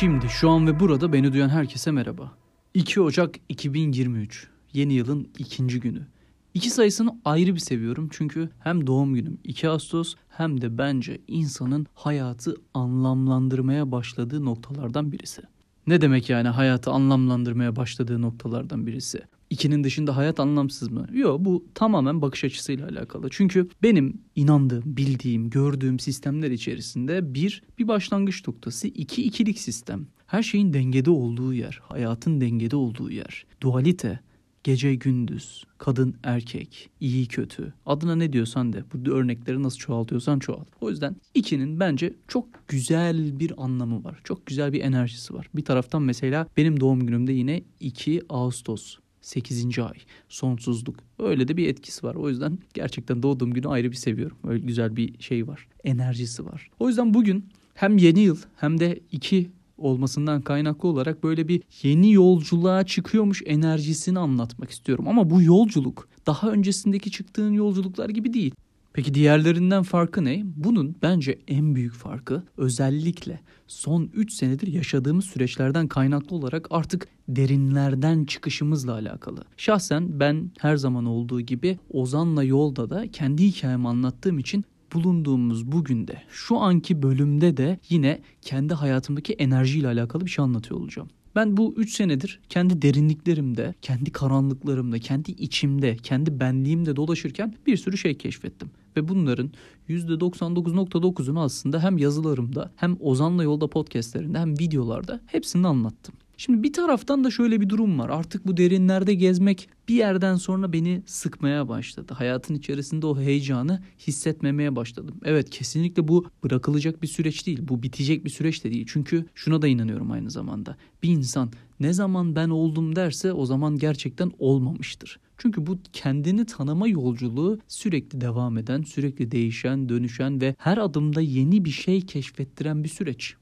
Şimdi şu an ve burada beni duyan herkese merhaba. 2 Ocak 2023. Yeni yılın ikinci günü. İki sayısını ayrı bir seviyorum çünkü hem doğum günüm 2 Ağustos hem de bence insanın hayatı anlamlandırmaya başladığı noktalardan birisi. Ne demek yani hayatı anlamlandırmaya başladığı noktalardan birisi? İkinin dışında hayat anlamsız mı? Yok bu tamamen bakış açısıyla alakalı. Çünkü benim inandığım, bildiğim, gördüğüm sistemler içerisinde bir, bir başlangıç noktası, iki ikilik sistem. Her şeyin dengede olduğu yer, hayatın dengede olduğu yer. Dualite, gece gündüz, kadın erkek, iyi kötü. Adına ne diyorsan de bu örnekleri nasıl çoğaltıyorsan çoğalt. O yüzden ikinin bence çok güzel bir anlamı var. Çok güzel bir enerjisi var. Bir taraftan mesela benim doğum günümde yine 2 Ağustos. 8. ay, sonsuzluk. Öyle de bir etkisi var. O yüzden gerçekten doğduğum günü ayrı bir seviyorum. Öyle güzel bir şey var. Enerjisi var. O yüzden bugün hem yeni yıl hem de 2 olmasından kaynaklı olarak böyle bir yeni yolculuğa çıkıyormuş enerjisini anlatmak istiyorum. Ama bu yolculuk daha öncesindeki çıktığın yolculuklar gibi değil. Peki diğerlerinden farkı ne? Bunun bence en büyük farkı özellikle son 3 senedir yaşadığımız süreçlerden kaynaklı olarak artık derinlerden çıkışımızla alakalı. Şahsen ben her zaman olduğu gibi Ozan'la yolda da kendi hikayemi anlattığım için bulunduğumuz bugün de şu anki bölümde de yine kendi hayatımdaki enerjiyle alakalı bir şey anlatıyor olacağım. Ben bu 3 senedir kendi derinliklerimde, kendi karanlıklarımda, kendi içimde, kendi benliğimde dolaşırken bir sürü şey keşfettim. Ve bunların %99.9'unu aslında hem yazılarımda hem Ozan'la Yolda podcastlerinde hem videolarda hepsini anlattım. Şimdi bir taraftan da şöyle bir durum var. Artık bu derinlerde gezmek bir yerden sonra beni sıkmaya başladı. Hayatın içerisinde o heyecanı hissetmemeye başladım. Evet kesinlikle bu bırakılacak bir süreç değil. Bu bitecek bir süreç de değil. Çünkü şuna da inanıyorum aynı zamanda. Bir insan ne zaman ben oldum derse o zaman gerçekten olmamıştır. Çünkü bu kendini tanıma yolculuğu sürekli devam eden, sürekli değişen, dönüşen ve her adımda yeni bir şey keşfettiren bir süreç.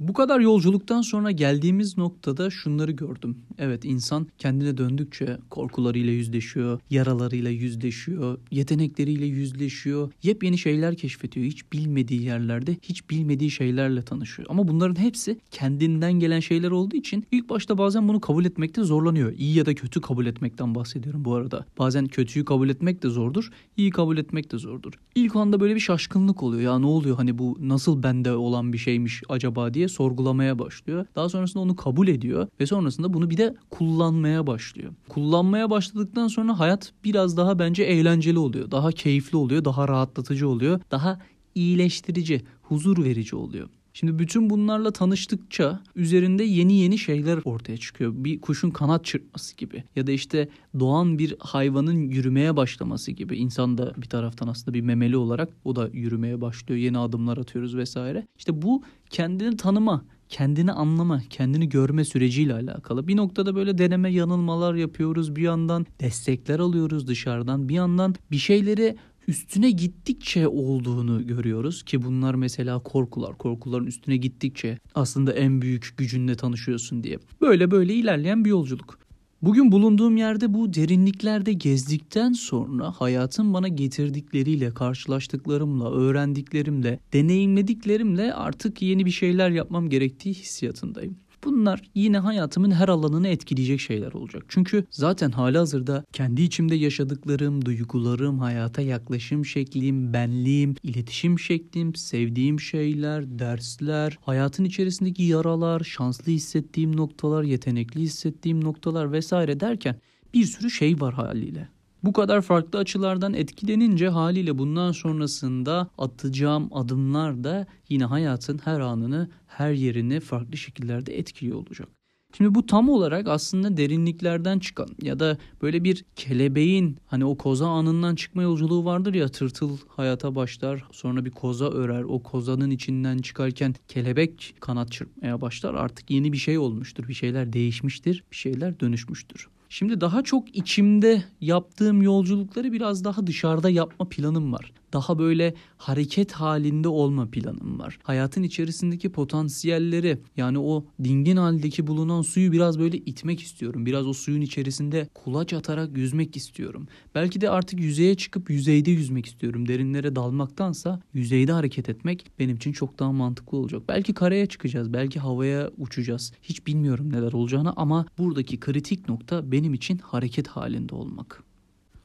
Bu kadar yolculuktan sonra geldiğimiz noktada şunları gördüm. Evet insan kendine döndükçe korkularıyla yüzleşiyor, yaralarıyla yüzleşiyor, yetenekleriyle yüzleşiyor, yepyeni şeyler keşfediyor. Hiç bilmediği yerlerde hiç bilmediği şeylerle tanışıyor. Ama bunların hepsi kendinden gelen şeyler olduğu için ilk başta bazen bunu kabul etmekte zorlanıyor. İyi ya da kötü kabul etmekten bahsediyorum bu arada. Bazen kötüyü kabul etmek de zordur, iyi kabul etmek de zordur. İlk anda böyle bir şaşkınlık oluyor. Ya ne oluyor hani bu nasıl bende olan bir şeymiş acaba diye diye sorgulamaya başlıyor. Daha sonrasında onu kabul ediyor ve sonrasında bunu bir de kullanmaya başlıyor. Kullanmaya başladıktan sonra hayat biraz daha bence eğlenceli oluyor. Daha keyifli oluyor, daha rahatlatıcı oluyor, daha iyileştirici, huzur verici oluyor. Şimdi bütün bunlarla tanıştıkça üzerinde yeni yeni şeyler ortaya çıkıyor. Bir kuşun kanat çırpması gibi ya da işte doğan bir hayvanın yürümeye başlaması gibi. İnsan da bir taraftan aslında bir memeli olarak o da yürümeye başlıyor. Yeni adımlar atıyoruz vesaire. İşte bu kendini tanıma, kendini anlama, kendini görme süreciyle alakalı. Bir noktada böyle deneme yanılmalar yapıyoruz. Bir yandan destekler alıyoruz dışarıdan. Bir yandan bir şeyleri üstüne gittikçe olduğunu görüyoruz ki bunlar mesela korkular. Korkuların üstüne gittikçe aslında en büyük gücünle tanışıyorsun diye. Böyle böyle ilerleyen bir yolculuk. Bugün bulunduğum yerde bu derinliklerde gezdikten sonra hayatın bana getirdikleriyle, karşılaştıklarımla, öğrendiklerimle, deneyimlediklerimle artık yeni bir şeyler yapmam gerektiği hissiyatındayım. Bunlar yine hayatımın her alanını etkileyecek şeyler olacak. Çünkü zaten hali hazırda kendi içimde yaşadıklarım, duygularım, hayata yaklaşım şeklim, benliğim, iletişim şeklim, sevdiğim şeyler, dersler, hayatın içerisindeki yaralar, şanslı hissettiğim noktalar, yetenekli hissettiğim noktalar vesaire derken bir sürü şey var haliyle. Bu kadar farklı açılardan etkilenince haliyle bundan sonrasında atacağım adımlar da yine hayatın her anını, her yerini farklı şekillerde etkiliyor olacak. Şimdi bu tam olarak aslında derinliklerden çıkan ya da böyle bir kelebeğin hani o koza anından çıkma yolculuğu vardır ya tırtıl hayata başlar sonra bir koza örer o kozanın içinden çıkarken kelebek kanat çırpmaya başlar artık yeni bir şey olmuştur bir şeyler değişmiştir bir şeyler dönüşmüştür. Şimdi daha çok içimde yaptığım yolculukları biraz daha dışarıda yapma planım var. daha böyle hareket halinde olma planım var. Hayatın içerisindeki potansiyelleri yani o dingin haldeki bulunan suyu biraz böyle itmek istiyorum. Biraz o suyun içerisinde kulaç atarak yüzmek istiyorum. Belki de artık yüzeye çıkıp yüzeyde yüzmek istiyorum. Derinlere dalmaktansa yüzeyde hareket etmek benim için çok daha mantıklı olacak. Belki karaya çıkacağız, belki havaya uçacağız. Hiç bilmiyorum neler olacağını ama buradaki kritik nokta benim için hareket halinde olmak.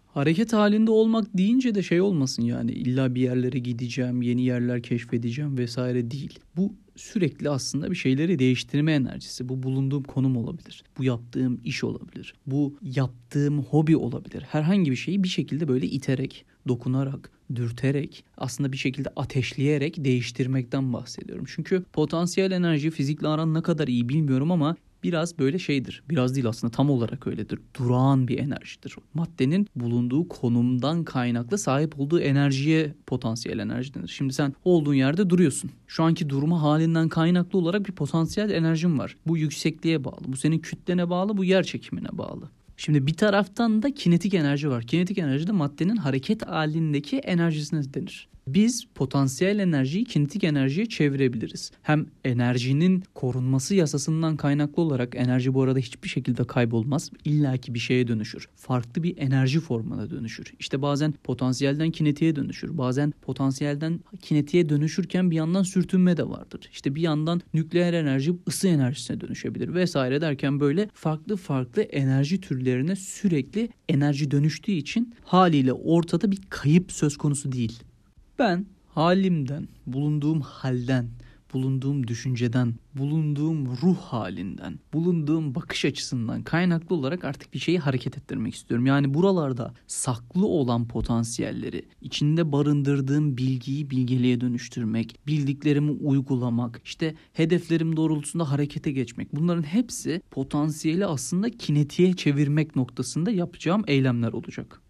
Hareket halinde olmak deyince de şey olmasın yani illa bir yerlere gideceğim, yeni yerler keşfedeceğim vesaire değil. Bu sürekli aslında bir şeyleri değiştirme enerjisi. Bu bulunduğum konum olabilir. Bu yaptığım iş olabilir. Bu yaptığım hobi olabilir. Herhangi bir şeyi bir şekilde böyle iterek, dokunarak, dürterek, aslında bir şekilde ateşleyerek değiştirmekten bahsediyorum. Çünkü potansiyel enerji fizikle aran ne kadar iyi bilmiyorum ama biraz böyle şeydir. Biraz değil aslında tam olarak öyledir. Durağan bir enerjidir. Maddenin bulunduğu konumdan kaynaklı sahip olduğu enerjiye potansiyel enerji denir. Şimdi sen olduğun yerde duruyorsun. Şu anki durma halinden kaynaklı olarak bir potansiyel enerjin var. Bu yüksekliğe bağlı. Bu senin kütlene bağlı. Bu yer çekimine bağlı. Şimdi bir taraftan da kinetik enerji var. Kinetik enerji de maddenin hareket halindeki enerjisine denir. Biz potansiyel enerjiyi kinetik enerjiye çevirebiliriz. Hem enerjinin korunması yasasından kaynaklı olarak enerji bu arada hiçbir şekilde kaybolmaz. İlla ki bir şeye dönüşür. Farklı bir enerji formuna dönüşür. İşte bazen potansiyelden kinetiğe dönüşür. Bazen potansiyelden kinetiğe dönüşürken bir yandan sürtünme de vardır. İşte bir yandan nükleer enerji ısı enerjisine dönüşebilir vesaire derken böyle farklı farklı enerji türlerine sürekli enerji dönüştüğü için haliyle ortada bir kayıp söz konusu değil. Ben halimden, bulunduğum halden, bulunduğum düşünceden, bulunduğum ruh halinden, bulunduğum bakış açısından kaynaklı olarak artık bir şeyi hareket ettirmek istiyorum. Yani buralarda saklı olan potansiyelleri, içinde barındırdığım bilgiyi bilgeliğe dönüştürmek, bildiklerimi uygulamak, işte hedeflerim doğrultusunda harekete geçmek. Bunların hepsi potansiyeli aslında kinetiğe çevirmek noktasında yapacağım eylemler olacak.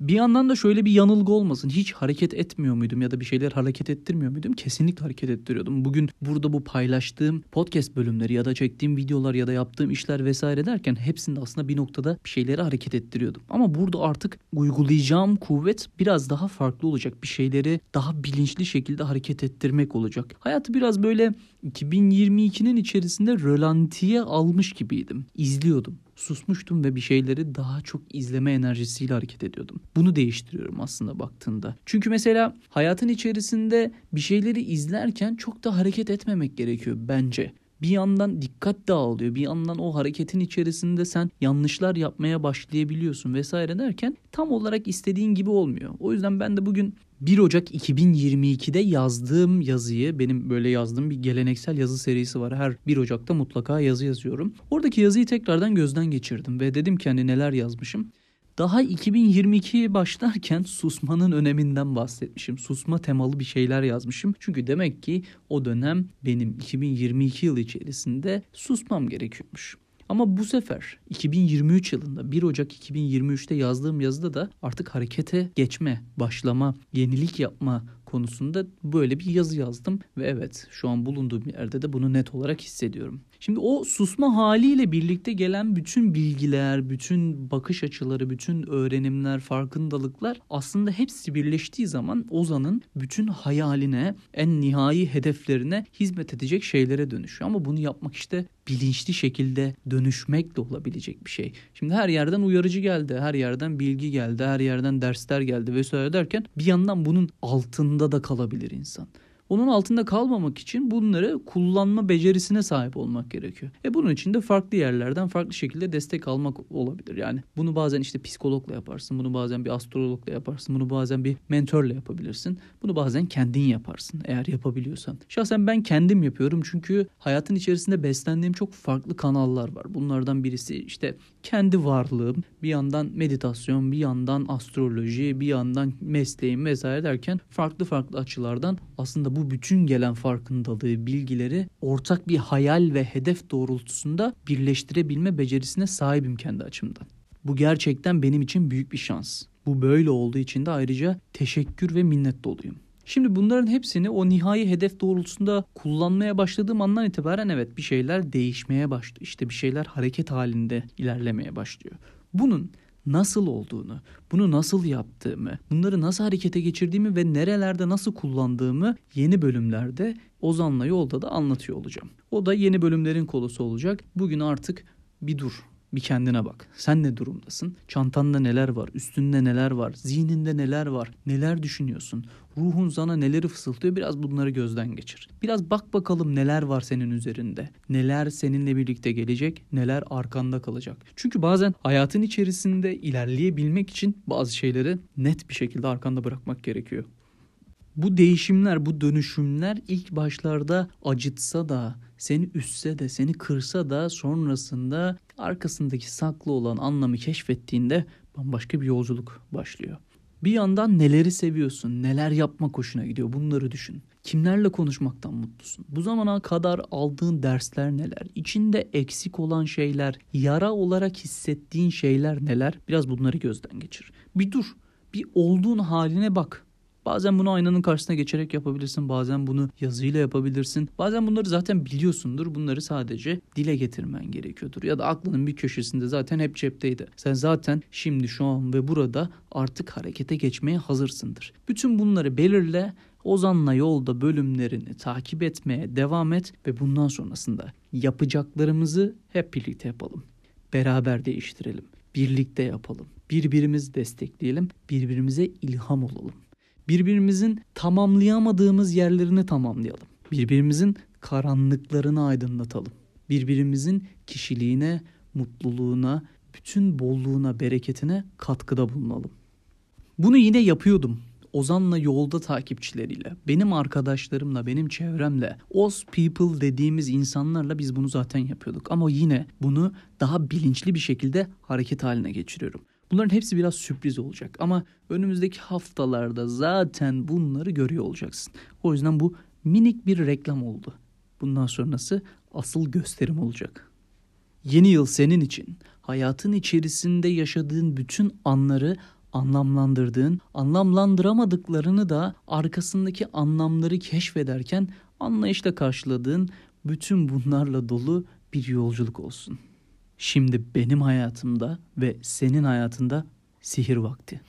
Bir yandan da şöyle bir yanılgı olmasın. Hiç hareket etmiyor muydum ya da bir şeyler hareket ettirmiyor muydum? Kesinlikle hareket ettiriyordum. Bugün burada bu paylaştığım podcast bölümleri ya da çektiğim videolar ya da yaptığım işler vesaire derken hepsinde aslında bir noktada bir şeyleri hareket ettiriyordum. Ama burada artık uygulayacağım kuvvet biraz daha farklı olacak. Bir şeyleri daha bilinçli şekilde hareket ettirmek olacak. Hayatı biraz böyle 2022'nin içerisinde rölantiye almış gibiydim. İzliyordum susmuştum ve bir şeyleri daha çok izleme enerjisiyle hareket ediyordum. Bunu değiştiriyorum aslında baktığında. Çünkü mesela hayatın içerisinde bir şeyleri izlerken çok da hareket etmemek gerekiyor bence bir yandan dikkat dağılıyor. Bir yandan o hareketin içerisinde sen yanlışlar yapmaya başlayabiliyorsun vesaire derken tam olarak istediğin gibi olmuyor. O yüzden ben de bugün 1 Ocak 2022'de yazdığım yazıyı benim böyle yazdığım bir geleneksel yazı serisi var. Her 1 Ocak'ta mutlaka yazı yazıyorum. Oradaki yazıyı tekrardan gözden geçirdim ve dedim ki hani neler yazmışım. Daha 2022'ye başlarken susmanın öneminden bahsetmişim. Susma temalı bir şeyler yazmışım. Çünkü demek ki o dönem benim 2022 yıl içerisinde susmam gerekiyormuş. Ama bu sefer 2023 yılında 1 Ocak 2023'te yazdığım yazıda da artık harekete geçme, başlama, yenilik yapma konusunda böyle bir yazı yazdım ve evet şu an bulunduğum yerde de bunu net olarak hissediyorum. Şimdi o susma haliyle birlikte gelen bütün bilgiler, bütün bakış açıları, bütün öğrenimler, farkındalıklar aslında hepsi birleştiği zaman Ozan'ın bütün hayaline, en nihai hedeflerine hizmet edecek şeylere dönüşüyor. Ama bunu yapmak işte bilinçli şekilde dönüşmekle olabilecek bir şey. Şimdi her yerden uyarıcı geldi, her yerden bilgi geldi, her yerden dersler geldi vesaire derken bir yandan bunun altında da kalabilir insan. Onun altında kalmamak için bunları kullanma becerisine sahip olmak gerekiyor. E bunun için de farklı yerlerden farklı şekilde destek almak olabilir. Yani bunu bazen işte psikologla yaparsın, bunu bazen bir astrologla yaparsın, bunu bazen bir mentorla yapabilirsin. Bunu bazen kendin yaparsın eğer yapabiliyorsan. Şahsen ben kendim yapıyorum çünkü hayatın içerisinde beslendiğim çok farklı kanallar var. Bunlardan birisi işte kendi varlığım, bir yandan meditasyon, bir yandan astroloji, bir yandan mesleğim vesaire derken farklı farklı açılardan aslında bu bütün gelen farkındalığı, bilgileri ortak bir hayal ve hedef doğrultusunda birleştirebilme becerisine sahibim kendi açımdan. Bu gerçekten benim için büyük bir şans. Bu böyle olduğu için de ayrıca teşekkür ve minnet doluyum. Şimdi bunların hepsini o nihai hedef doğrultusunda kullanmaya başladığım andan itibaren evet bir şeyler değişmeye başlıyor. İşte bir şeyler hareket halinde ilerlemeye başlıyor. Bunun nasıl olduğunu, bunu nasıl yaptığımı, bunları nasıl harekete geçirdiğimi ve nerelerde nasıl kullandığımı yeni bölümlerde Ozan'la yolda da anlatıyor olacağım. O da yeni bölümlerin kolusu olacak. Bugün artık bir dur, bir kendine bak. Sen ne durumdasın? Çantanda neler var? Üstünde neler var? Zihninde neler var? Neler düşünüyorsun? Ruhun sana neleri fısıltıyor? Biraz bunları gözden geçir. Biraz bak bakalım neler var senin üzerinde. Neler seninle birlikte gelecek? Neler arkanda kalacak? Çünkü bazen hayatın içerisinde ilerleyebilmek için bazı şeyleri net bir şekilde arkanda bırakmak gerekiyor. Bu değişimler, bu dönüşümler ilk başlarda acıtsa da, seni üstse de, seni kırsa da sonrasında arkasındaki saklı olan anlamı keşfettiğinde bambaşka bir yolculuk başlıyor. Bir yandan neleri seviyorsun, neler yapmak hoşuna gidiyor bunları düşün. Kimlerle konuşmaktan mutlusun? Bu zamana kadar aldığın dersler neler? İçinde eksik olan şeyler, yara olarak hissettiğin şeyler neler? Biraz bunları gözden geçir. Bir dur. Bir olduğun haline bak. Bazen bunu aynanın karşısına geçerek yapabilirsin. Bazen bunu yazıyla yapabilirsin. Bazen bunları zaten biliyorsundur. Bunları sadece dile getirmen gerekiyordur. Ya da aklının bir köşesinde zaten hep cepteydi. Sen zaten şimdi şu an ve burada artık harekete geçmeye hazırsındır. Bütün bunları belirle. Ozan'la yolda bölümlerini takip etmeye devam et ve bundan sonrasında yapacaklarımızı hep birlikte yapalım. Beraber değiştirelim. Birlikte yapalım. Birbirimizi destekleyelim. Birbirimize ilham olalım birbirimizin tamamlayamadığımız yerlerini tamamlayalım. Birbirimizin karanlıklarını aydınlatalım. Birbirimizin kişiliğine, mutluluğuna, bütün bolluğuna, bereketine katkıda bulunalım. Bunu yine yapıyordum. Ozan'la yolda takipçileriyle, benim arkadaşlarımla, benim çevremle, Oz people dediğimiz insanlarla biz bunu zaten yapıyorduk. Ama yine bunu daha bilinçli bir şekilde hareket haline geçiriyorum. Bunların hepsi biraz sürpriz olacak ama önümüzdeki haftalarda zaten bunları görüyor olacaksın. O yüzden bu minik bir reklam oldu. Bundan sonrası asıl gösterim olacak. Yeni yıl senin için hayatın içerisinde yaşadığın bütün anları anlamlandırdığın, anlamlandıramadıklarını da arkasındaki anlamları keşfederken anlayışla karşıladığın bütün bunlarla dolu bir yolculuk olsun. Şimdi benim hayatımda ve senin hayatında sihir vakti.